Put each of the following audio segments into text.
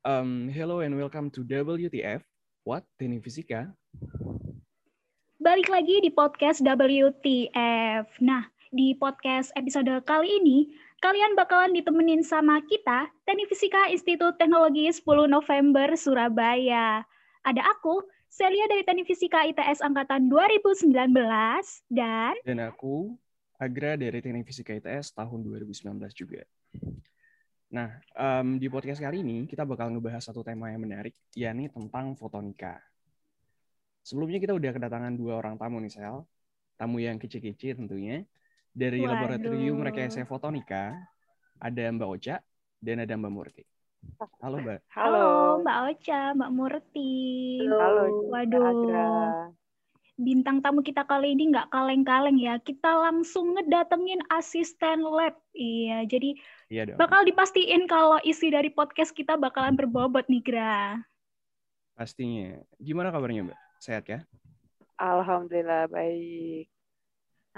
Um, hello and welcome to WTF. What? Teknik Fisika. Balik lagi di podcast WTF. Nah, di podcast episode kali ini, kalian bakalan ditemenin sama kita, Teknik Fisika Institut Teknologi 10 November Surabaya. Ada aku, Celia dari Teknik Fisika ITS Angkatan 2019, dan... Dan aku, Agra dari Teknik Fisika ITS tahun 2019 juga. Nah, um, di podcast kali ini kita bakal ngebahas satu tema yang menarik, yakni tentang fotonika. Sebelumnya kita udah kedatangan dua orang tamu nih, Sel. Tamu yang kece-kece tentunya. Dari Waduh. Laboratorium Rekayasa Fotonika, ada Mbak Ocha dan ada Mbak Murti. Halo, Mbak. Halo, Mbak Ocha, Mbak Murti. Halo, Waduh. Bintang tamu kita kali ini nggak kaleng-kaleng ya. Kita langsung ngedatengin asisten lab. Iya, jadi Iya dong. bakal dipastiin kalau isi dari podcast kita bakalan berbobot nih, Gra. Pastinya. Gimana kabarnya, Mbak? Sehat ya? Alhamdulillah baik.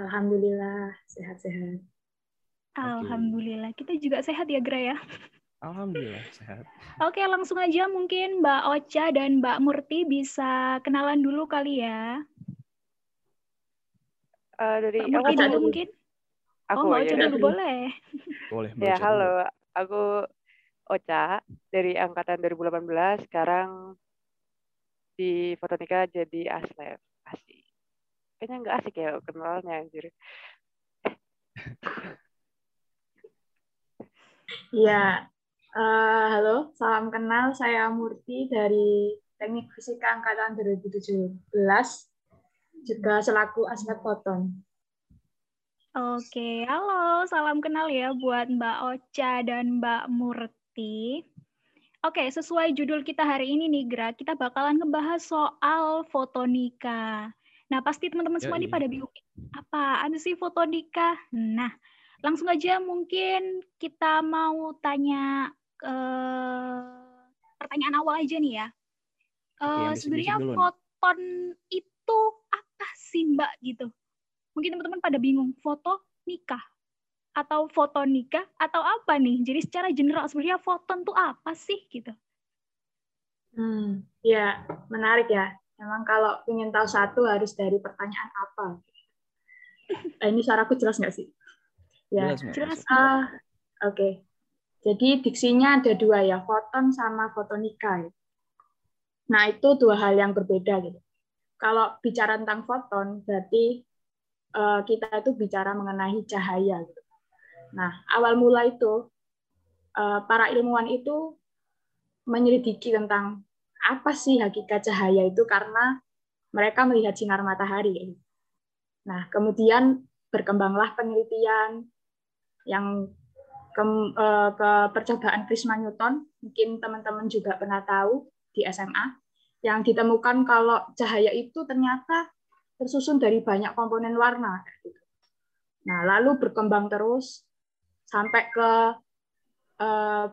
Alhamdulillah sehat-sehat. Alhamdulillah. Kita juga sehat ya, Gra ya. Alhamdulillah sehat. Oke, langsung aja mungkin Mbak Ocha dan Mbak Murti bisa kenalan dulu kali ya. Eh, dari Mbak Murti dulu. mungkin. Aku oh, ya udah. dulu boleh. Boleh, Ya, halo. dulu. Aku Ocha dari angkatan 2018, sekarang di Fotonika jadi aslep. Asik. Kayaknya nggak asik ya kenalnya anjir. Iya, eh, halo, salam kenal. Saya Murti dari Teknik Fisika Angkatan 2017, juga selaku aspek foton. Oke, halo, salam kenal ya buat Mbak Ocha dan Mbak Murti. Oke, sesuai judul kita hari ini nih, Gra, kita bakalan ngebahas soal fotonika. Nah, pasti teman-teman semua ini pada bingung, apaan sih fotonika? Nah, langsung aja mungkin kita mau tanya eh, pertanyaan awal aja nih ya. Eh, sebenarnya foton itu apa sih, Mbak, gitu? Mungkin teman-teman pada bingung, foto nikah atau foto nikah atau apa nih? Jadi secara general sebenarnya foton tuh apa sih gitu? Hmm, ya, menarik ya. Memang kalau ingin tahu satu harus dari pertanyaan apa. Eh, ini suaraku jelas nggak sih? Ya, Jelas. Jelas. Ah, oke. Jadi diksinya ada dua ya, foton sama fotonika. ya. Nah, itu dua hal yang berbeda gitu. Kalau bicara tentang foton, berarti kita itu bicara mengenai cahaya. Gitu. Nah, awal mula itu eh, para ilmuwan itu menyelidiki tentang apa sih hakikat cahaya itu karena mereka melihat sinar matahari. Nah, kemudian berkembanglah penelitian yang ke, eh, ke percobaan prisma Newton, mungkin teman-teman juga pernah tahu di SMA, yang ditemukan kalau cahaya itu ternyata tersusun dari banyak komponen warna. gitu. Nah, lalu berkembang terus sampai ke eh,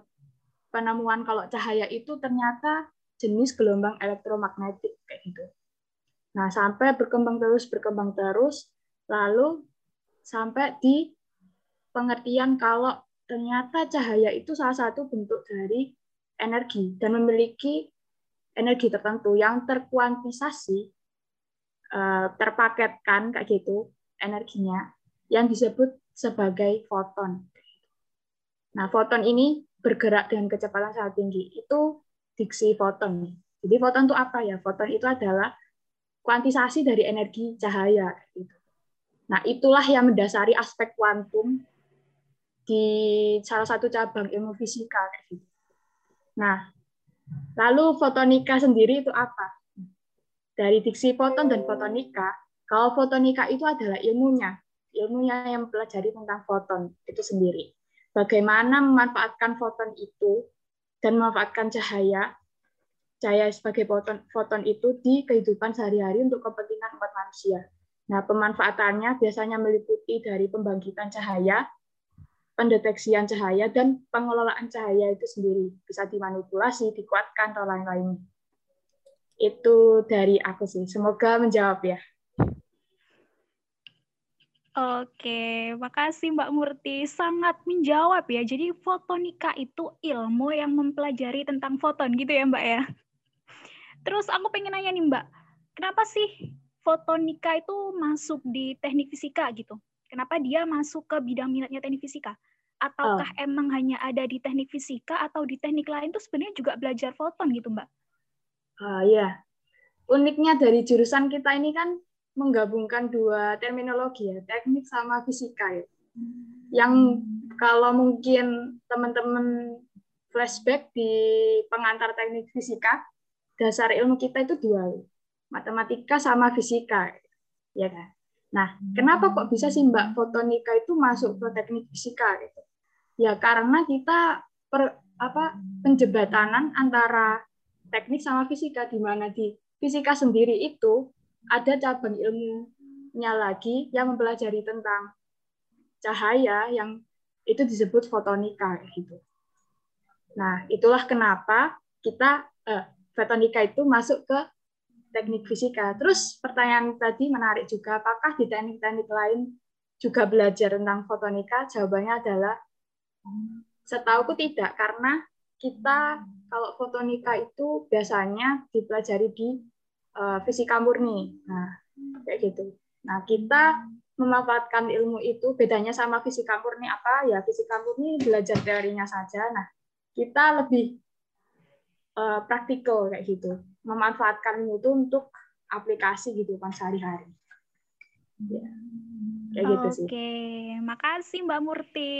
penemuan kalau cahaya itu ternyata jenis gelombang elektromagnetik kayak gitu. Nah, sampai berkembang terus, berkembang terus, lalu sampai di pengertian kalau ternyata cahaya itu salah satu bentuk dari energi dan memiliki energi tertentu yang terkuantisasi, terpaketkan kayak gitu energinya, yang disebut sebagai foton. Nah, foton ini bergerak dengan kecepatan sangat tinggi. Itu diksi foton. Jadi foton itu apa ya? Foton itu adalah kuantisasi dari energi cahaya. Gitu. Nah, itulah yang mendasari aspek kuantum di salah satu cabang ilmu fisika. gitu. Nah, lalu fotonika sendiri itu apa? Dari diksi foton dan fotonika, kalau fotonika itu adalah ilmunya, ilmunya yang mempelajari tentang foton itu sendiri. Bagaimana memanfaatkan foton itu dan memanfaatkan cahaya, cahaya sebagai foton, foton itu di kehidupan sehari-hari untuk kepentingan umat manusia. Nah, pemanfaatannya biasanya meliputi dari pembangkitan cahaya, pendeteksian cahaya, dan pengelolaan cahaya itu sendiri. Bisa dimanipulasi, dikuatkan, atau lain-lain. Itu dari aku sih. Semoga menjawab ya. Oke, makasih Mbak Murti. Sangat menjawab ya. Jadi fotonika itu ilmu yang mempelajari tentang foton gitu ya Mbak ya. Terus aku pengen nanya nih Mbak, kenapa sih fotonika itu masuk di teknik fisika gitu? Kenapa dia masuk ke bidang minatnya teknik fisika? Ataukah oh. emang hanya ada di teknik fisika atau di teknik lain tuh sebenarnya juga belajar foton gitu Mbak? Uh, ya, uniknya dari jurusan kita ini kan menggabungkan dua terminologi ya, teknik sama fisika ya. Yang kalau mungkin teman-teman flashback di pengantar teknik fisika, dasar ilmu kita itu dua, matematika sama fisika, ya kan? Nah, kenapa kok bisa sih Mbak fotonika itu masuk ke teknik fisika gitu? Ya karena kita per, apa penjebatanan antara teknik sama fisika di mana di fisika sendiri itu ada cabang ilmunya lagi yang mempelajari tentang cahaya yang itu disebut fotonika gitu. Nah, itulah kenapa kita eh, fotonika itu masuk ke teknik fisika. Terus pertanyaan tadi menarik juga, apakah di teknik-teknik lain juga belajar tentang fotonika? Jawabannya adalah setauku tidak, karena kita kalau fotonika itu biasanya dipelajari di uh, fisika murni. Nah, kayak gitu. Nah, kita memanfaatkan ilmu itu bedanya sama fisika murni apa? Ya, fisika murni belajar teorinya saja. Nah, kita lebih uh, praktikal kayak gitu. Memanfaatkan itu untuk aplikasi gitu kan sehari-hari. Ya. Kayak gitu sih. Oke, makasih Mbak Murti.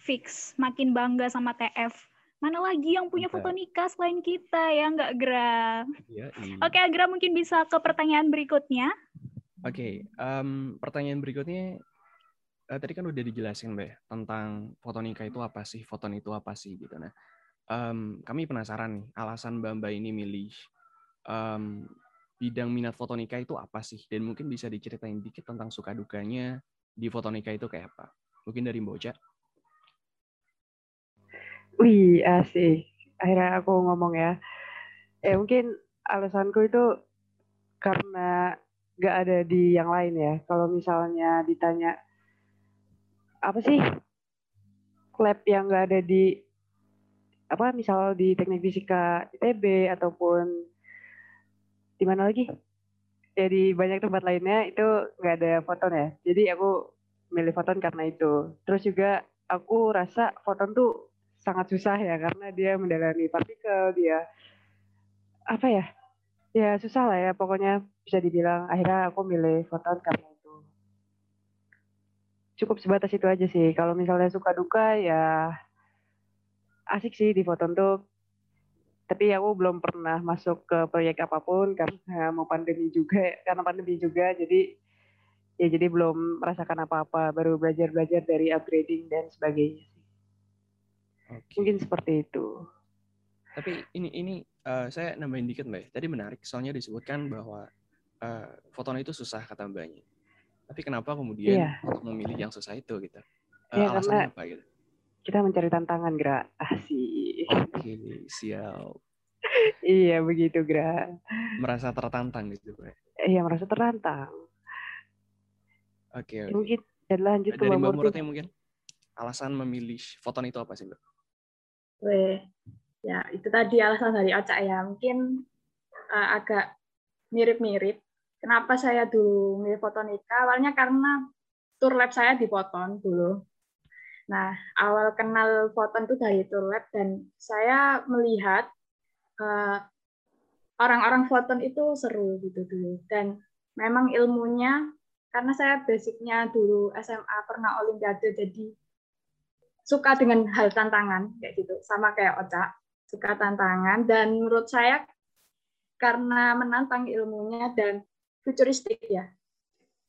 Fix, makin bangga sama TF. Mana lagi yang punya foto nikah selain kita ya nggak Gra? Ya, iya. Oke, Agra mungkin bisa ke pertanyaan berikutnya. Oke, um, pertanyaan berikutnya uh, tadi kan udah dijelasin Mbak tentang foto nikah itu apa sih, foton itu apa sih gitu. Nah, um, kami penasaran nih alasan Mbak Mbak ini milih um, bidang minat fotonika itu apa sih? Dan mungkin bisa diceritain dikit tentang suka dukanya di fotonika itu kayak apa? Mungkin dari Mbak Ocha. Wih, asik. Akhirnya aku ngomong ya. Eh, mungkin alasanku itu karena gak ada di yang lain ya. Kalau misalnya ditanya, apa sih lab yang gak ada di apa misal di teknik fisika ITB ataupun di mana lagi ya di banyak tempat lainnya itu nggak ada foton ya jadi aku milih foton karena itu terus juga aku rasa foton tuh sangat susah ya karena dia mendalami. Partikel dia apa ya ya susah lah ya pokoknya bisa dibilang akhirnya aku milih foton karena itu. Cukup sebatas itu aja sih. Kalau misalnya suka duka ya asik sih di Foton tuh. Tapi aku belum pernah masuk ke proyek apa pun karena mau pandemi juga karena pandemi juga jadi ya jadi belum merasakan apa-apa. Baru belajar belajar dari upgrading dan sebagainya okay. mungkin seperti itu tapi ini ini uh, saya nambahin dikit mbak tadi menarik soalnya disebutkan bahwa uh, foton itu susah kata mbaknya tapi kenapa kemudian yeah. untuk memilih yang susah itu gitu uh, yeah, alasannya apa gitu kita mencari tantangan, Gra. Asik. Oke, siap. iya, begitu, Gra. Merasa tertantang gitu, Gra. Iya, merasa tertantang. Oke, oke. Mungkin dan lanjut Dari ke Mbak Murti. mungkin alasan memilih foton itu apa sih, Mbak? Weh, ya itu tadi alasan dari Oca ya. Mungkin uh, agak mirip-mirip. Kenapa saya dulu milih fotonika? Awalnya karena tour lab saya di Poton dulu Nah, awal kenal Foton itu dari Turlab dan saya melihat uh, orang-orang Foton itu seru gitu dulu. Dan memang ilmunya, karena saya basicnya dulu SMA pernah Olimpiade, jadi suka dengan hal tantangan kayak gitu, sama kayak Oca, suka tantangan. Dan menurut saya karena menantang ilmunya dan futuristik ya.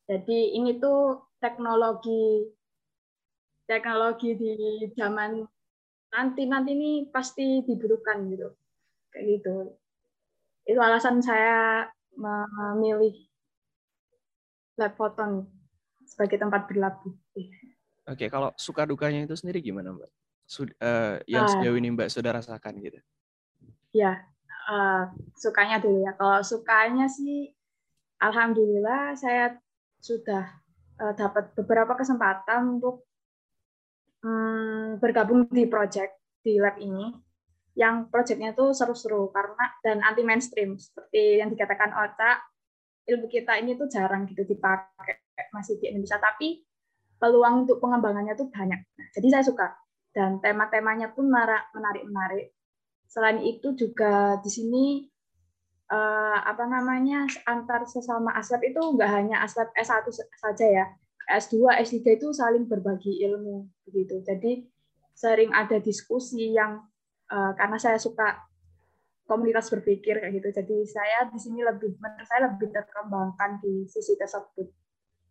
Jadi ini tuh teknologi teknologi di zaman nanti nanti ini pasti dibutuhkan gitu kayak gitu itu alasan saya memilih lab photon sebagai tempat berlabuh. Oke, kalau suka dukanya itu sendiri gimana, Mbak? Sud uh, yang ah. sejauh ini Mbak sudah rasakan gitu? Ya, uh, sukanya dulu ya. Kalau sukanya sih, alhamdulillah saya sudah uh, dapat beberapa kesempatan untuk um, bergabung di project di lab ini yang projectnya tuh seru-seru karena dan anti mainstream seperti yang dikatakan Oca ilmu kita ini tuh jarang gitu dipakai masih di Indonesia tapi peluang untuk pengembangannya tuh banyak nah, jadi saya suka dan tema-temanya pun menarik-menarik selain itu juga di sini uh, apa namanya antar sesama aslab itu enggak hanya aslab S1 saja ya S2 S3 itu saling berbagi ilmu begitu jadi sering ada diskusi yang uh, karena saya suka komunitas berpikir kayak gitu. Jadi saya di sini lebih menurut saya lebih terkembangkan di sisi tersebut.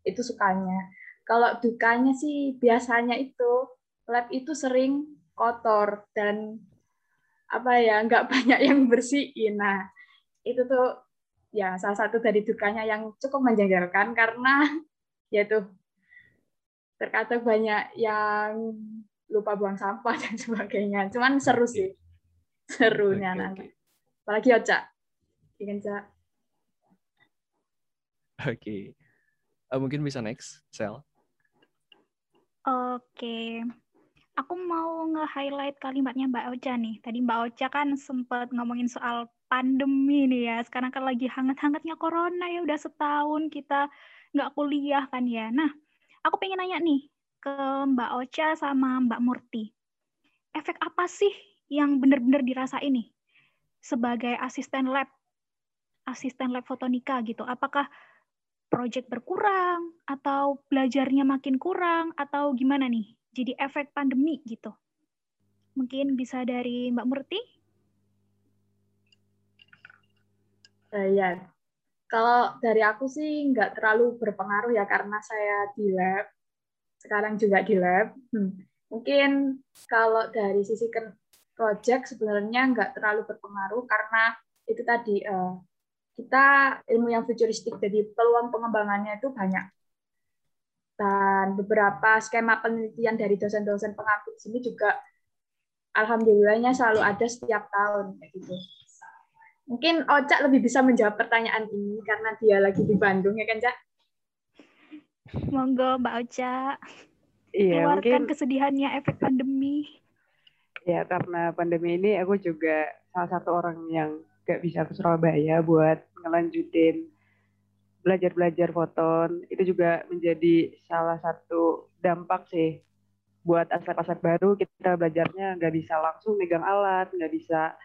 Itu sukanya. Kalau dukanya sih biasanya itu lab itu sering kotor dan apa ya nggak banyak yang bersihin. Nah itu tuh ya salah satu dari dukanya yang cukup menjengkelkan karena yaitu terkadang banyak yang lupa buang sampah dan sebagainya. Cuman seru sih serunya okay, nanti. Okay. Apalagi Oca. Ingin Oke. Okay. Uh, mungkin bisa next, Sel. Oke. Aku mau nge-highlight kalimatnya Mbak Ocha nih. Tadi Mbak Ocha kan sempat ngomongin soal pandemi nih ya. Sekarang kan lagi hangat-hangatnya corona ya. Udah setahun kita nggak kuliah kan ya. Nah, aku pengen nanya nih ke Mbak Ocha sama Mbak Murti. Efek apa sih yang benar-benar dirasa ini sebagai asisten lab, asisten lab fotonika gitu? Apakah proyek berkurang atau belajarnya makin kurang atau gimana nih? Jadi efek pandemi gitu. Mungkin bisa dari Mbak Murti? Uh, ya, kalau dari aku sih nggak terlalu berpengaruh ya karena saya di lab, sekarang juga di lab. Hmm. Mungkin kalau dari sisi project sebenarnya nggak terlalu berpengaruh karena itu tadi uh, kita ilmu yang futuristik jadi peluang pengembangannya itu banyak dan beberapa skema penelitian dari dosen-dosen pengambil sini juga alhamdulillahnya selalu ada setiap tahun kayak gitu. Mungkin Ocak lebih bisa menjawab pertanyaan ini karena dia lagi di Bandung ya kan, Cak? Monggo Mbak Oca. Iya, Keluarkan mungkin... kesedihannya efek pandemi. Ya, karena pandemi ini aku juga salah satu orang yang gak bisa ke Surabaya buat ngelanjutin belajar-belajar foton. Itu juga menjadi salah satu dampak sih buat aset-aset baru kita belajarnya nggak bisa langsung megang alat, nggak bisa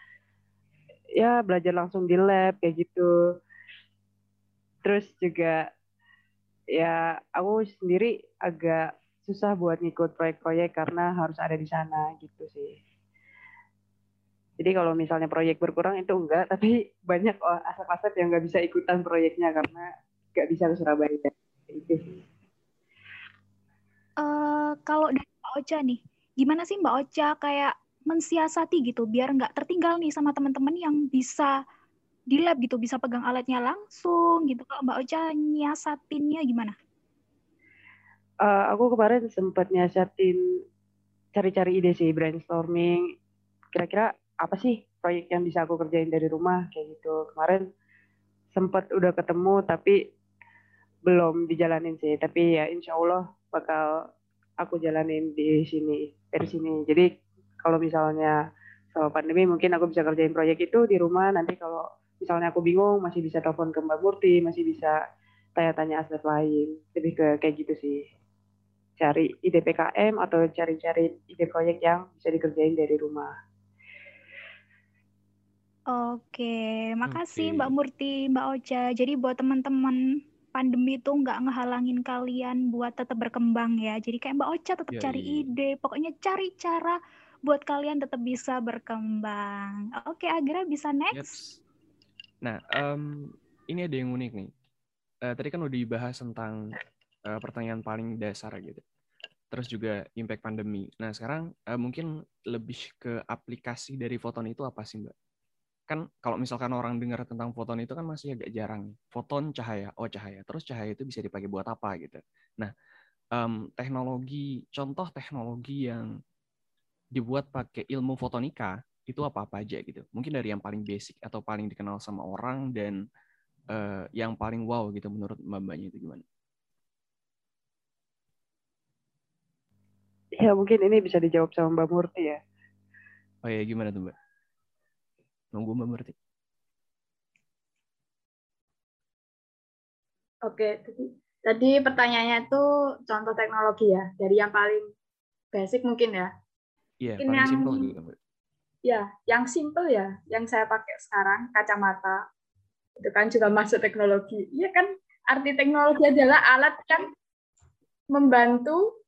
ya belajar langsung di lab kayak gitu. Terus juga ya aku sendiri agak susah buat ngikut proyek-proyek karena harus ada di sana gitu sih. Jadi kalau misalnya proyek berkurang itu enggak, tapi banyak oh, aset-aset yang nggak bisa ikutan proyeknya karena nggak bisa ke Surabaya. Itu Uh, kalau dari Mbak Ocha nih, gimana sih Mbak Ocha kayak mensiasati gitu biar nggak tertinggal nih sama teman-teman yang bisa di lab gitu, bisa pegang alatnya langsung gitu. Kalau Mbak Ocha nyiasatinnya gimana? Uh, aku kemarin sempat nyiasatin cari-cari ide sih brainstorming. Kira-kira apa sih proyek yang bisa aku kerjain dari rumah kayak gitu. Kemarin sempat udah ketemu tapi belum dijalanin sih. Tapi ya insya Allah bakal aku jalanin di sini dari sini. Jadi kalau misalnya sama pandemi mungkin aku bisa kerjain proyek itu di rumah. Nanti kalau misalnya aku bingung masih bisa telepon ke Mbak Murti masih bisa tanya-tanya aset lain. Lebih ke kayak gitu sih. Cari ide PKM atau cari-cari ide proyek yang bisa dikerjain dari rumah Oke, makasih Mbak Murti, Mbak Ocha. Jadi buat teman-teman pandemi itu nggak ngehalangin kalian buat tetap berkembang ya. Jadi kayak Mbak Ocha tetap ya, cari iya. ide, pokoknya cari cara buat kalian tetap bisa berkembang. Oke, Agra bisa next. Yep. Nah, um, ini ada yang unik nih. Uh, tadi kan udah dibahas tentang uh, pertanyaan paling dasar gitu. Terus juga impact pandemi. Nah, sekarang uh, mungkin lebih ke aplikasi dari foton itu apa sih, Mbak? Kan kalau misalkan orang dengar tentang foton itu kan masih agak jarang. Foton cahaya, oh cahaya. Terus cahaya itu bisa dipakai buat apa gitu. Nah, um, teknologi, contoh teknologi yang dibuat pakai ilmu fotonika itu apa-apa aja gitu. Mungkin dari yang paling basic atau paling dikenal sama orang dan uh, yang paling wow gitu menurut mbak-mbaknya itu gimana? Ya mungkin ini bisa dijawab sama Mbak Murti ya. Oh ya gimana tuh Mbak? Nunggu Mbak. Oke, tadi, tadi pertanyaannya itu contoh teknologi ya, dari yang paling basic mungkin ya. Iya, Mungkin paling yang- simpel gitu Mbak. Ya, yang simple ya, yang saya pakai sekarang kacamata. Itu kan juga masuk teknologi. Iya kan, arti teknologi adalah alat yang membantu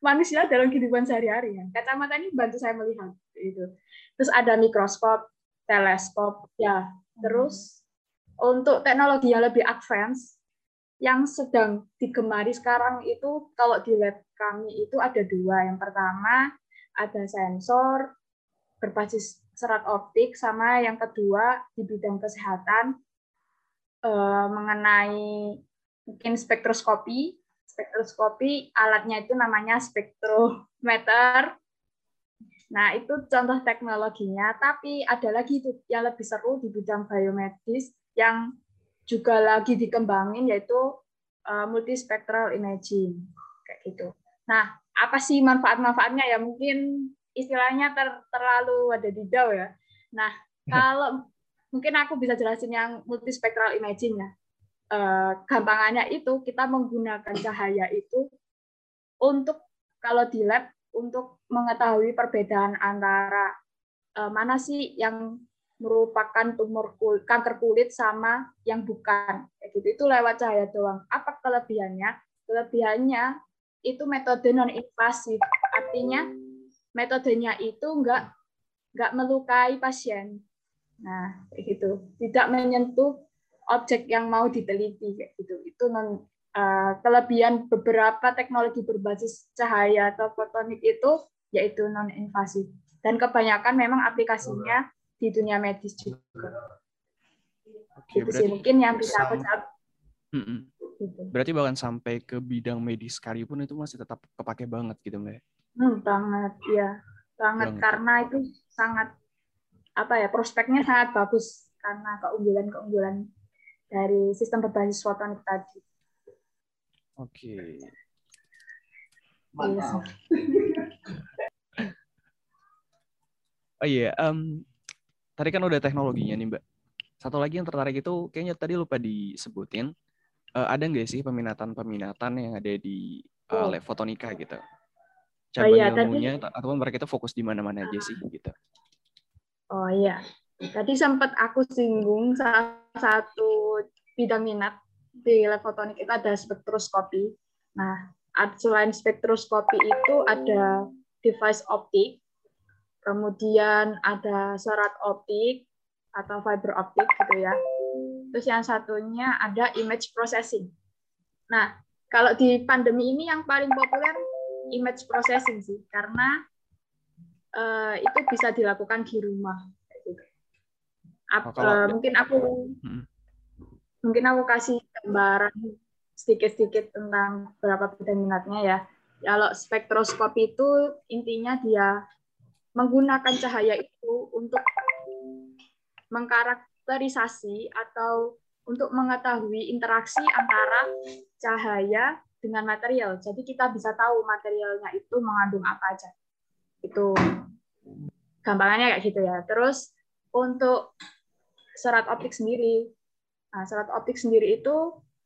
manusia dalam kehidupan sehari-hari. Ya. Kacamata ini bantu saya melihat. Itu. Terus ada mikroskop, teleskop, ya. Terus untuk teknologi yang lebih advance, yang sedang digemari sekarang itu kalau di lab kami itu ada dua. Yang pertama ada sensor berbasis serat optik sama yang kedua di bidang kesehatan eh, mengenai mungkin spektroskopi. Spektroskopi alatnya itu namanya spektrometer. Nah, itu contoh teknologinya, tapi ada lagi itu yang lebih seru di bidang biomedis yang juga lagi dikembangin yaitu uh, multispectral imaging kayak gitu. Nah, apa sih manfaat-manfaatnya ya? Mungkin istilahnya ter- terlalu ada di jauh ya. Nah, kalau mungkin aku bisa jelasin yang multispectral imaging ya. Eh, gampangannya itu kita menggunakan cahaya itu untuk kalau di lab untuk mengetahui perbedaan antara eh, mana sih yang merupakan tumor kul- kanker kulit sama yang bukan. Kayak gitu. Itu lewat cahaya doang. Apa kelebihannya? Kelebihannya itu metode non invasif artinya metodenya itu enggak enggak melukai pasien. Nah kayak gitu. Tidak menyentuh objek yang mau diteliti kayak gitu. Itu non eh, kelebihan beberapa teknologi berbasis cahaya atau fotonik itu yaitu non invasif dan kebanyakan memang aplikasinya di dunia medis juga Oke, itu sih berarti mungkin yang bisa aku jawab gitu. Berarti bahkan sampai ke bidang medis sekalipun itu masih tetap kepake banget gitu Mbak. Hmm, banget ya banget Banget. karena itu sangat apa ya prospeknya sangat bagus karena keunggulan-keunggulan dari sistem berbasis fotonik tadi. Oke. Iya. Oh iya, em, tadi kan udah teknologinya nih Mbak. Satu lagi yang tertarik itu kayaknya tadi lupa disebutin. Eh, ada nggak sih peminatan-peminatan yang ada di eh, Oh. lab fotonika gitu? Oh Cabang iya, tadi- ilmunya atau mereka itu fokus di mana-mana aja sih gitu. Oh iya, tadi sempat aku singgung salah satu bidang minat di lab fotonik itu ada spektroskopi. Nah, selain spektroskopi itu ada device optik, kemudian ada serat optik atau fiber optik gitu ya. Terus yang satunya ada image processing. Nah, kalau di pandemi ini yang paling populer image processing sih, karena eh, itu bisa dilakukan di rumah. gitu. Ap- Oh, kalau- eh, mungkin aku Mm. Mungkin aku kasih gambaran sedikit-sedikit tentang beberapa bidang minatnya ya. Kalau spektroskopi itu intinya dia menggunakan cahaya itu untuk mengkarakterisasi atau untuk mengetahui interaksi antara cahaya dengan material. Jadi kita bisa tahu materialnya itu mengandung apa aja. Itu gampangannya kayak gitu ya. Terus untuk serat optik sendiri, nah, serat optik sendiri itu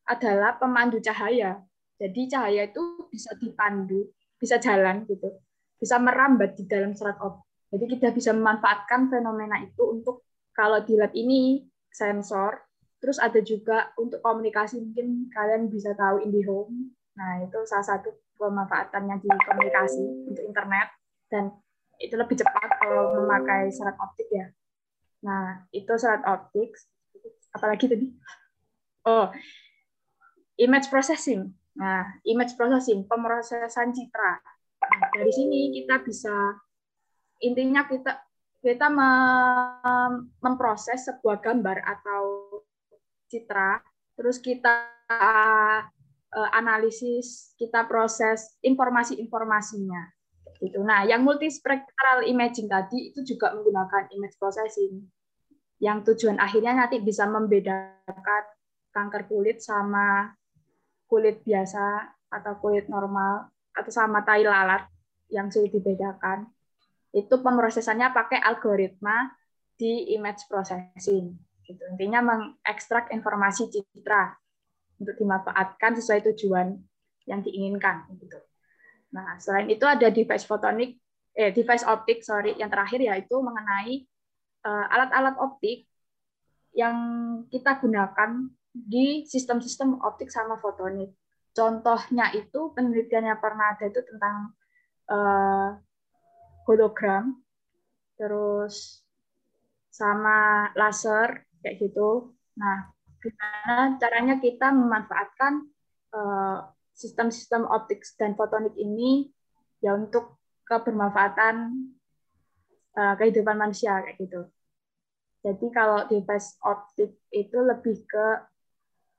adalah pemandu cahaya. Jadi cahaya itu bisa dipandu, bisa jalan gitu, bisa merambat di dalam serat optik. Jadi kita bisa memanfaatkan fenomena itu untuk kalau di lab ini sensor, terus ada juga untuk komunikasi mungkin kalian bisa tahu IndiHome. Nah itu salah satu pemanfaatannya di komunikasi untuk internet dan itu lebih cepat kalau memakai serat optik ya. Nah, itu serat optik. Apalagi tadi? Oh, image processing. Nah, image processing, pemrosesan citra. Nah, dari sini kita bisa intinya kita kita mem- memproses sebuah gambar atau citra, terus kita eh, analisis, kita proses informasi-informasinya gitu. Nah, yang multispectral imaging tadi itu juga menggunakan image processing. Yang tujuan akhirnya nanti bisa membedakan kanker kulit sama kulit biasa atau kulit normal atau sama tai lalat yang sulit dibedakan itu pemrosesannya pakai algoritma di image processing. Gitu. Intinya mengekstrak informasi citra untuk dimanfaatkan sesuai tujuan yang diinginkan. Gitu. Nah, selain itu ada device fotonik, eh device optik, sorry, yang terakhir yaitu mengenai alat-alat uh, optik yang kita gunakan di sistem-sistem optik sama fotonik. Contohnya itu penelitiannya pernah ada itu tentang uh, hologram, terus sama laser kayak gitu. Nah, gimana caranya kita memanfaatkan uh, sistem-sistem optik dan fotonik ini ya untuk kebermanfaatan uh, kehidupan manusia kayak gitu. Jadi kalau device optik itu lebih ke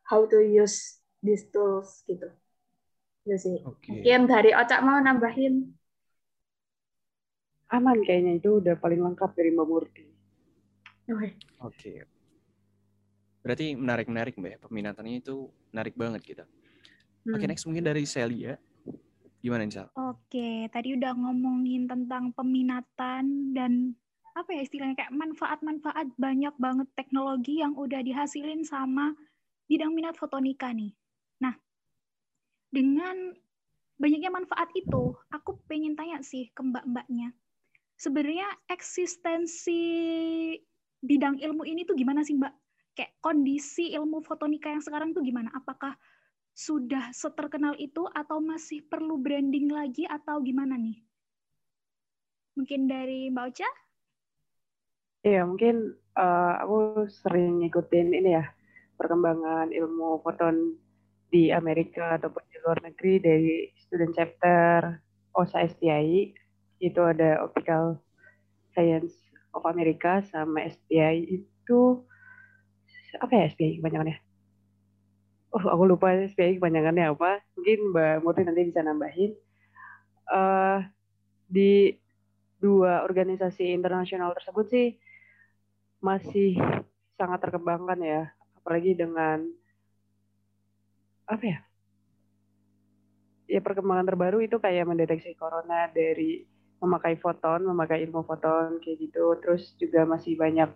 how to use these tools gitu. Itu sih. Okay. Mungkin dari Ocak mau nambahin? Aman kayaknya itu udah paling lengkap dari Mbak Murti. Oke. Okay. Berarti menarik-menarik Mbak. Peminatannya itu menarik banget gitu. Hmm. Oke, next mungkin dari Celia. Gimana, Sal? Oke, tadi udah ngomongin tentang peminatan dan apa ya istilahnya kayak manfaat-manfaat banyak banget teknologi yang udah dihasilin sama bidang minat fotonika nih. Nah, dengan banyaknya manfaat itu, aku pengen tanya sih ke mbak-mbaknya. Sebenarnya eksistensi bidang ilmu ini tuh gimana sih mbak? Kayak kondisi ilmu fotonika yang sekarang tuh gimana? Apakah sudah seterkenal itu atau masih perlu branding lagi atau gimana nih? Mungkin dari Mbak Ocha? Iya, mungkin uh, aku sering ngikutin ini ya, perkembangan ilmu foton di Amerika ataupun di luar negeri dari student chapter OSA STI, itu ada Optical Science of America sama STI itu apa ya STI kebanyakannya? Oh aku lupa SPI kepanjangannya apa. Mungkin Mbak Murti nanti bisa nambahin. Uh, di dua organisasi internasional tersebut sih masih sangat terkembangkan ya. Apalagi dengan apa ya? Ya perkembangan terbaru itu kayak mendeteksi corona dari memakai foton, memakai ilmu foton kayak gitu. Terus juga masih banyak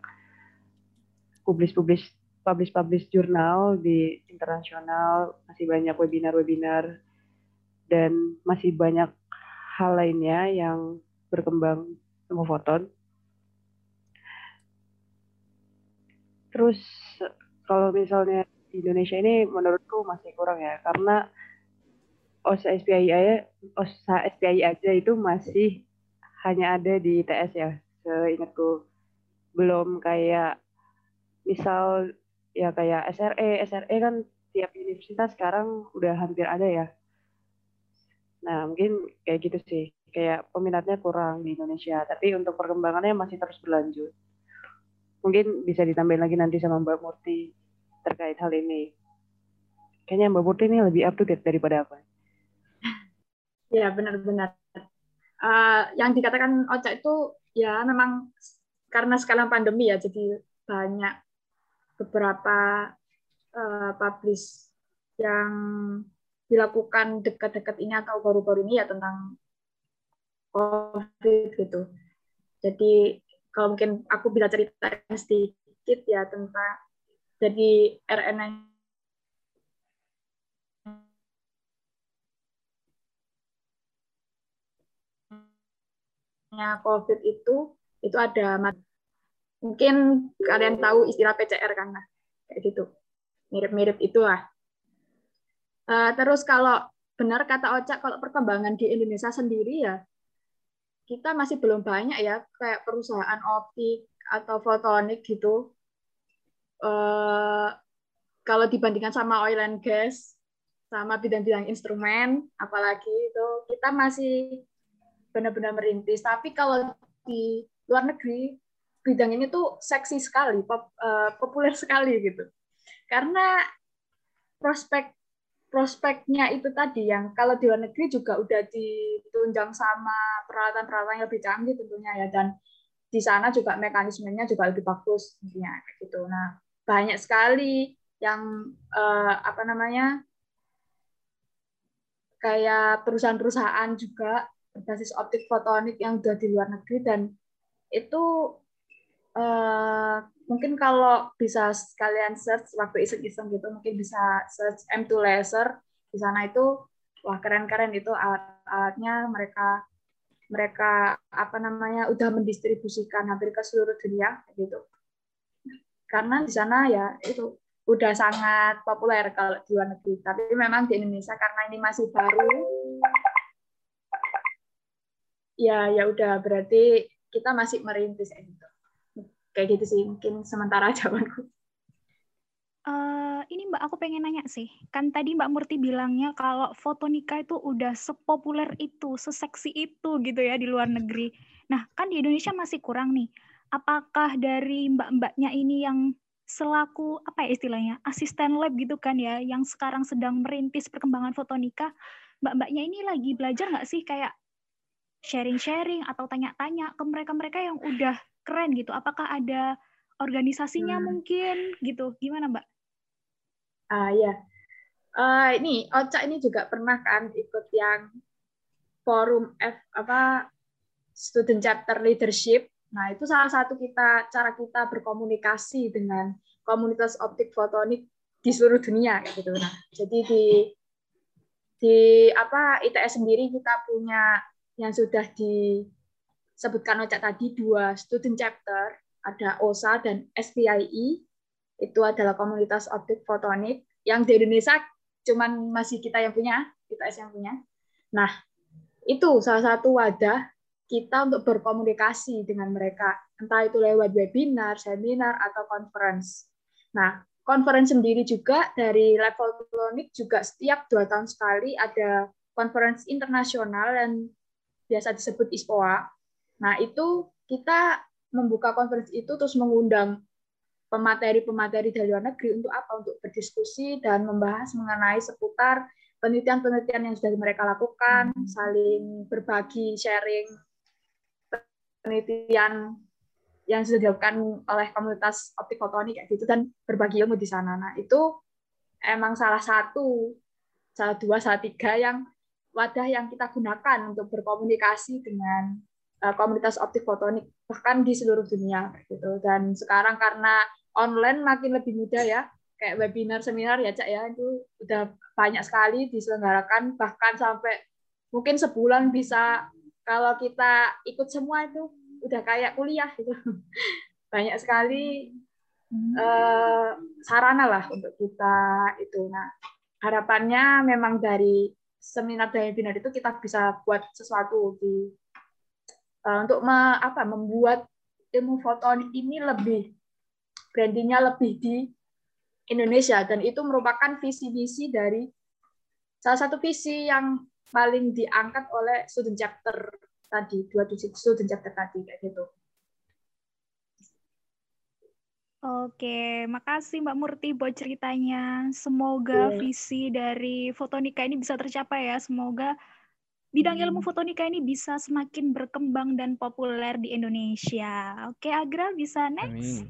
publis-publis publish-publish jurnal di internasional, masih banyak webinar-webinar, dan masih banyak hal lainnya yang berkembang sama foton. Terus kalau misalnya di Indonesia ini menurutku masih kurang ya, karena OSA SPI OSA SPI aja itu masih hanya ada di ITS ya, seingatku. Belum kayak misal ya kayak SRE, SRE kan tiap universitas sekarang udah hampir ada ya. Nah, mungkin kayak gitu sih. Kayak peminatnya kurang di Indonesia, tapi untuk perkembangannya masih terus berlanjut. Mungkin bisa ditambahin lagi nanti sama Mbak Murti terkait hal ini. Kayaknya Mbak Murti ini lebih up to date daripada apa? Ya, benar-benar. Uh, yang dikatakan Oca itu ya memang karena sekarang pandemi ya, jadi banyak beberapa uh, publish yang dilakukan dekat-dekat ini atau baru-baru ini ya tentang COVID gitu. Jadi kalau mungkin aku bisa cerita sedikit ya tentang jadi RNA COVID itu itu ada Mungkin kalian tahu istilah PCR kan, nah, kayak gitu. Mirip-mirip itulah. Uh, terus kalau benar kata Oca, kalau perkembangan di Indonesia sendiri ya, kita masih belum banyak ya, kayak perusahaan optik atau fotonik gitu. Uh, kalau dibandingkan sama oil and gas, sama bidang-bidang instrumen, apalagi itu kita masih benar-benar merintis. Tapi kalau di luar negeri bidang ini tuh seksi sekali, pop, uh, populer sekali gitu. Karena prospek prospeknya itu tadi yang kalau di luar negeri juga udah ditunjang sama peralatan-peralatan yang lebih canggih tentunya ya dan di sana juga mekanismenya juga lebih bagus intinya gitu. Nah banyak sekali yang uh, apa namanya kayak perusahaan-perusahaan juga berbasis optik fotonik yang udah di luar negeri dan itu uh, mungkin kalau bisa sekalian search waktu iseng-iseng gitu mungkin bisa search M2 laser. Di sana itu wah keren-keren itu alat-alatnya mereka mereka apa namanya udah mendistribusikan hampir ke seluruh dunia gitu. Karena di sana ya itu udah sangat populer kalau di luar negeri. Tapi memang di Indonesia karena ini masih baru ya ya udah berarti kita masih merintis gitu kayak gitu sih mungkin sementara jawabanku Uh, ini Mbak, aku pengen nanya sih. Kan tadi Mbak Murti bilangnya kalau foto nikah itu udah sepopuler itu, seseksi itu gitu ya di luar negeri. Nah, kan di Indonesia masih kurang nih. Apakah dari mbak-mbaknya ini yang selaku apa ya istilahnya asisten lab gitu kan ya, yang sekarang sedang merintis perkembangan foto nikah, mbak-mbaknya ini lagi belajar nggak sih kayak sharing-sharing atau tanya-tanya ke mereka-mereka yang udah keren gitu? Apakah ada organisasinya hmm. mungkin gitu? Gimana Mbak? Ah ya, uh, ini Oca ini juga pernah kan ikut yang forum F apa student chapter leadership. Nah itu salah satu kita cara kita berkomunikasi dengan komunitas optik fotonik di seluruh dunia kayak gitu. Nah jadi di di apa ITS sendiri kita punya yang sudah disebutkan Oca tadi dua student chapter ada OSA dan SPIE itu adalah komunitas optik fotonik yang di Indonesia cuman masih kita yang punya, kita yang punya. Nah, itu salah satu wadah kita untuk berkomunikasi dengan mereka, entah itu lewat webinar, seminar, atau conference. Nah, conference sendiri juga dari level klonik juga setiap dua tahun sekali ada conference internasional yang biasa disebut ISPOA. Nah, itu kita membuka conference itu terus mengundang pemateri-pemateri dari luar negeri untuk apa? Untuk berdiskusi dan membahas mengenai seputar penelitian-penelitian yang sudah mereka lakukan, hmm. saling berbagi, sharing penelitian yang sudah dilakukan oleh komunitas optik fotonik kayak gitu dan berbagi ilmu di sana. Nah, itu emang salah satu, salah dua, salah tiga yang wadah yang kita gunakan untuk berkomunikasi dengan komunitas optik fotonik bahkan di seluruh dunia gitu. Dan sekarang karena online makin lebih mudah ya kayak webinar seminar ya cak ya itu udah banyak sekali diselenggarakan bahkan sampai mungkin sebulan bisa kalau kita ikut semua itu udah kayak kuliah gitu. Banyak sekali uh, sarana lah untuk kita itu. Nah harapannya memang dari seminar dan webinar itu kita bisa buat sesuatu di untuk me, apa membuat ilmu fotonik ini lebih brandingnya lebih di Indonesia dan itu merupakan visi misi dari salah satu visi yang paling diangkat oleh student chapter tadi dua student chapter tadi kayak gitu. Oke, makasih Mbak Murti buat ceritanya. Semoga yeah. visi dari Fotonika ini bisa tercapai ya. Semoga bidang ilmu hmm. fotonika ini bisa semakin berkembang dan populer di Indonesia. Oke, Agra bisa next.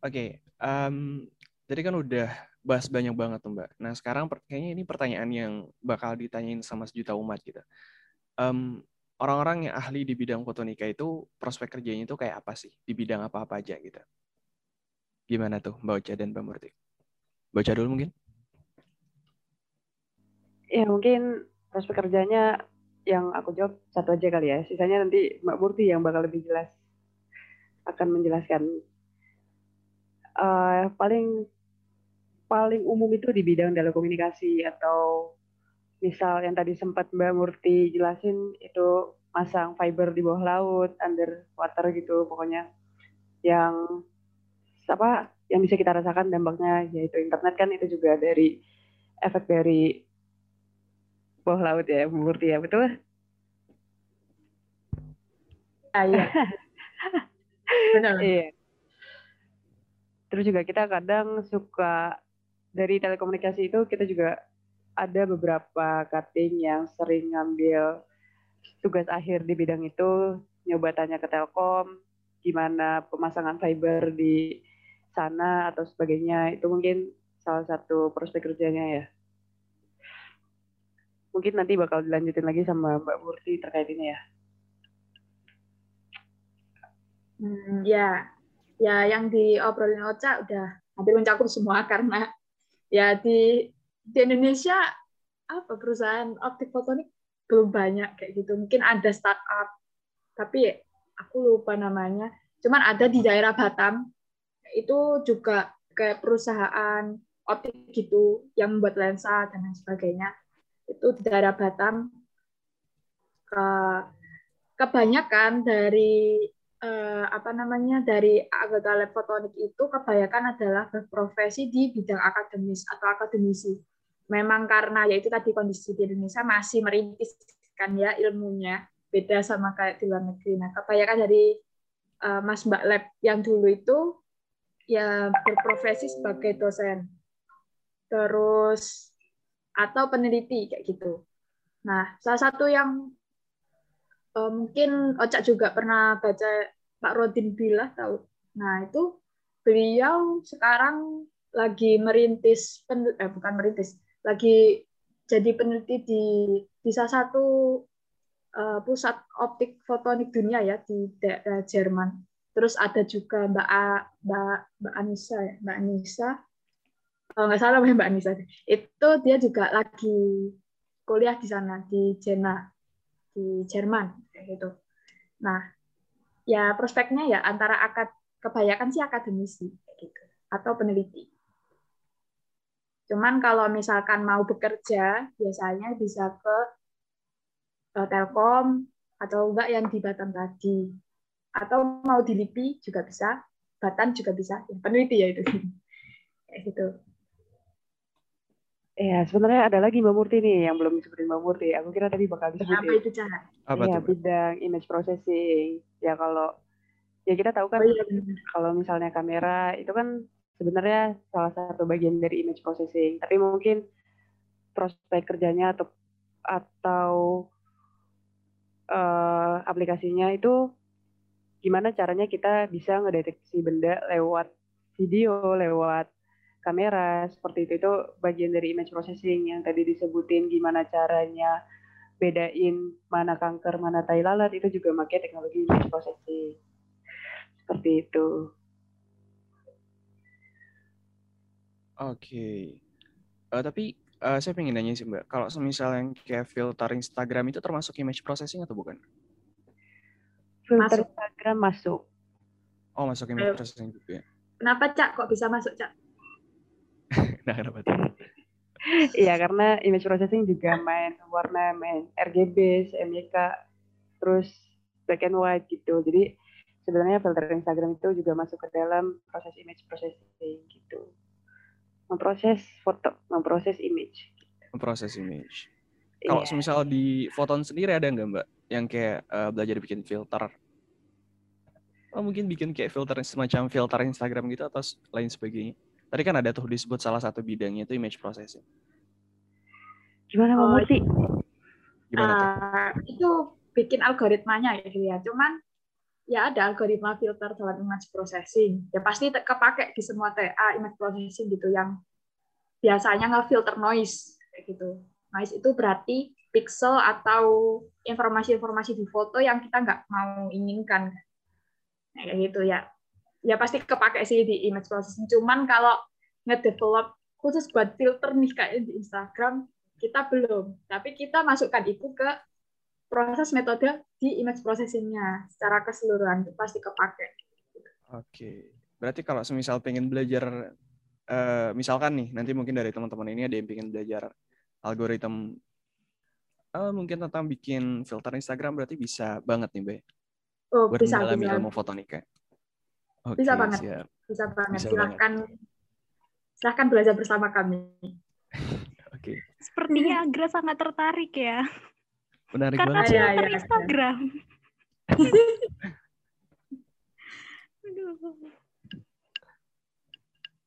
Oke, okay, um, tadi kan udah bahas banyak banget tuh Mbak. Nah sekarang kayaknya ini pertanyaan yang bakal ditanyain sama sejuta umat gitu. Um, orang-orang yang ahli di bidang fotonika itu prospek kerjanya itu kayak apa sih? Di bidang apa-apa aja gitu. Gimana tuh Mbak Ocha dan Mbak Murti? Mbak Ocha dulu mungkin? Ya mungkin prospek kerjanya yang aku jawab satu aja kali ya. Sisanya nanti Mbak Murti yang bakal lebih jelas akan menjelaskan. Uh, paling paling umum itu di bidang telekomunikasi atau misal yang tadi sempat Mbak Murti jelasin itu masang fiber di bawah laut, underwater gitu pokoknya yang apa yang bisa kita rasakan dampaknya yaitu internet kan itu juga dari efek dari bawah laut ya, Bu Murti ya, betul? Ah, iya. Benar. Iya. Terus juga kita kadang suka dari telekomunikasi itu kita juga ada beberapa cutting yang sering ngambil tugas akhir di bidang itu nyoba tanya ke Telkom gimana pemasangan fiber di sana atau sebagainya itu mungkin salah satu prospek kerjanya ya mungkin nanti bakal dilanjutin lagi sama Mbak Murti terkait ini ya. Hmm, ya, ya yang diobrolin Ocha udah hampir mencakup semua karena ya di di Indonesia apa perusahaan optik fotonik belum banyak kayak gitu. Mungkin ada startup, tapi aku lupa namanya. Cuman ada di daerah Batam itu juga kayak perusahaan optik gitu yang membuat lensa dan lain sebagainya itu di daerah Batam ke kebanyakan dari eh, apa namanya dari anggota lab fotonik itu kebanyakan adalah berprofesi di bidang akademis atau akademisi. Memang karena yaitu tadi kondisi di Indonesia masih merintis kan ya ilmunya beda sama kayak di luar negeri. Nah, kebanyakan dari uh, Mas Mbak Lab yang dulu itu ya berprofesi sebagai dosen. Terus atau peneliti kayak gitu. Nah, salah satu yang uh, mungkin Ocak juga pernah baca Pak Rodin Billah tahu. Nah, itu beliau sekarang lagi merintis eh bukan merintis, lagi jadi peneliti di di salah satu uh, pusat optik fotonik dunia ya di daerah Jerman. Terus ada juga Mbak A, Mbak Mbak Anissa ya, Mbak Anissa kalau nggak salah Mbak Anissa itu dia juga lagi kuliah di sana di Jena di Jerman kayak gitu. Nah, ya prospeknya ya antara akad kebanyakan sih akademisi kayak gitu atau peneliti. Cuman kalau misalkan mau bekerja biasanya bisa ke uh, Telkom atau enggak yang di Batam tadi. Atau mau di LIPI juga bisa, Batam juga bisa. Peneliti ya itu. kayak gitu. Ya, sebenarnya ada lagi Mbak Murti nih yang belum disebutin Mbak Murti. Aku kira tadi bakal disebutin. Apa itu, Cah? Apa Iya, bidang image processing. Ya kalau ya kita tahu kan Oh iya kalau misalnya kamera itu kan sebenarnya salah satu bagian dari image processing. Tapi mungkin prospek kerjanya atau atau eh, aplikasinya itu gimana caranya kita bisa ngedeteksi benda lewat video, lewat kamera seperti itu itu bagian dari image processing yang tadi disebutin gimana caranya bedain mana kanker mana tai lalat itu juga pakai teknologi image processing seperti itu Oke. Eh, tapi eh, saya pengen nanya sih Mbak, kalau semisal yang kayak filter Instagram itu termasuk image processing atau bukan? filter Masuk. Instagram masuk Oh, masuk image Ayo. processing juga. Kenapa Cak kok bisa masuk Cak? Nah, kenapa tuh? Iya karena image processing juga main warna, main RGB, CMYK, terus black and white gitu. Jadi sebenarnya filter Instagram itu juga masuk ke dalam proses image processing gitu. Memproses foto, memproses image. Memproses image. Kalau Iya. semisal di Photon sendiri ada nggak Mbak yang kayak eh, belajar bikin filter? Oh, mungkin bikin kayak filter semacam filter Instagram gitu atau lain sebagainya. Tadi kan ada tuh disebut salah satu bidangnya itu image processing. Gimana Mbak Oh, Murti? Gimana tuh? Ah, itu bikin algoritmanya ya dia. Cuman ya ada algoritma filter dalam image processing. Ya pasti kepake di semua TA image processing gitu yang biasanya nge-filter noise kayak gitu. Noise itu berarti pixel atau informasi-informasi di foto yang kita nggak mau inginkan. Nah, kayak gitu ya. Ya pasti kepake sih di image processing. Cuman kalau ngedevelop khusus buat filter nih kayak di Instagram kita belum. Tapi kita masukkan itu ke proses metode di image processing-nya secara keseluruhan itu pasti kepake. Oke. Berarti kalau semisal pengen belajar, eh, misalkan nih, nanti mungkin dari teman-teman ini ada yang pengen belajar algoritma, eh, mungkin tentang bikin filter Instagram, berarti bisa banget nih, Mbak, Oh, buat bisa, bisa, ilmu fotonika. Oke, Bisa banget. siap. bisa banget. Bisa silahkan, silahkan belajar bersama kami. Oke, Sepertinya Agra sangat tertarik ya. menarik Karena banget. Iya, sih. filter iya. Instagram. Aduh.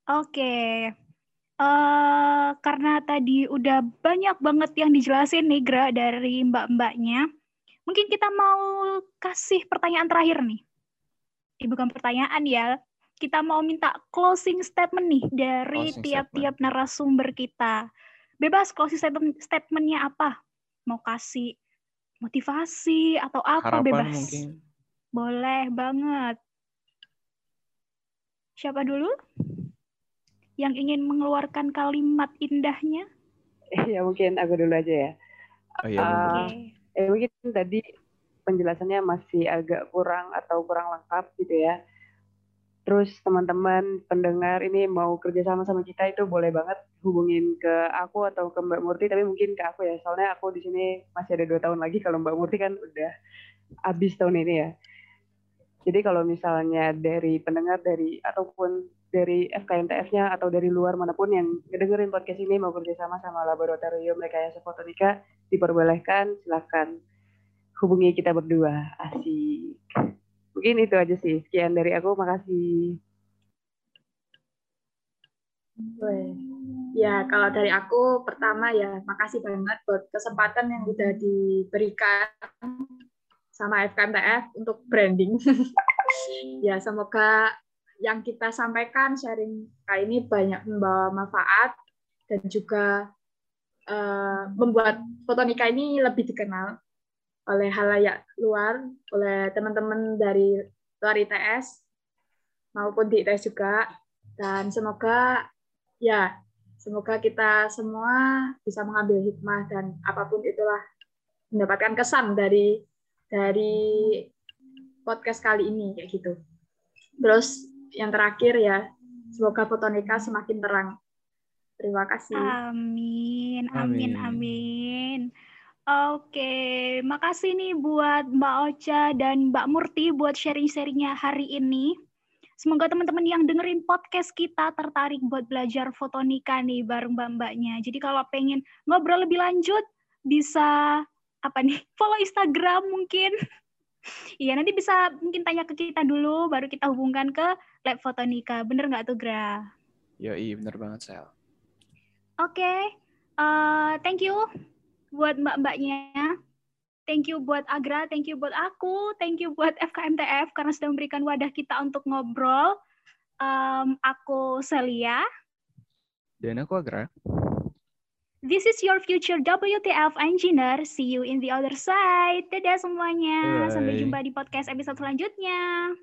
Oke. Eh, karena tadi udah banyak banget yang dijelasin nih Gra dari mbak-mbaknya. Mungkin kita mau kasih pertanyaan terakhir nih. Eh, bukan pertanyaan ya. Kita mau minta closing statement nih dari tiap-tiap narasumber kita. Bebas closing statement statementnya apa? mau kasih motivasi atau apa Harapan bebas. mungkin. Boleh banget. Siapa dulu? Yang ingin mengeluarkan kalimat indahnya? ya mungkin aku dulu aja ya. Oh iya, monggo. Oke. Eh mungkin tadi penjelasannya masih agak kurang atau kurang lengkap gitu ya. Terus teman-teman pendengar ini mau kerjasama sama kita itu boleh banget hubungin ke aku atau ke Mbak Murti, tapi mungkin ke aku ya. Soalnya aku di sini masih ada dua tahun lagi. Kalau Mbak Murti kan udah habis tahun ini ya. Jadi kalau misalnya dari pendengar dari ataupun dari FKMTF-nya atau dari luar mana pun yang ngedengerin podcast ini mau kerjasama sama Laboratorium Rekayasa Fotonika, diperbolehkan silakan hubungi kita berdua. Asik. Mungkin itu aja sih. Sekian dari aku. Makasih. Ya, kalau dari aku pertama ya makasih banget buat kesempatan yang udah diberikan sama FKMTF untuk branding. ya, semoga yang kita sampaikan sharing kali ini banyak membawa manfaat dan juga eh, membuat Fotonika ini lebih dikenal oleh halayak luar, oleh teman-teman dari luar ITS maupun di ITS juga. Dan semoga ya semoga kita semua bisa mengambil hikmah dan apa pun itulah mendapatkan kesan dari dari podcast kali ini kayak gitu. Terus yang terakhir ya semoga Fotonika semakin terang. Terima kasih. Amin, amin, Amin. amin. Oke, makasih nih buat Mbak Ocha dan Mbak Murti buat sharing-sharingnya hari ini. Semoga teman-teman yang dengerin podcast kita tertarik buat belajar fotonika nih bareng mbak-mbaknya. Jadi kalau pengen ngobrol lebih lanjut, bisa apa nih? Follow Instagram mungkin. Iya, nanti bisa mungkin tanya ke kita dulu, baru kita hubungkan ke Lab Fotonika. Bener nggak tuh, Gra? Yoi, bener banget, Sel. Oke, eh, thank you buat mbak-mbaknya. Thank you buat Agra, thank you buat aku, thank you buat FKMTF karena sudah memberikan wadah kita untuk ngobrol. Em, aku Celia. Dan aku Agra. This is your future WTF engineer. See you in the other side. Dadah semuanya. Sampai Bye. jumpa di podcast episode selanjutnya.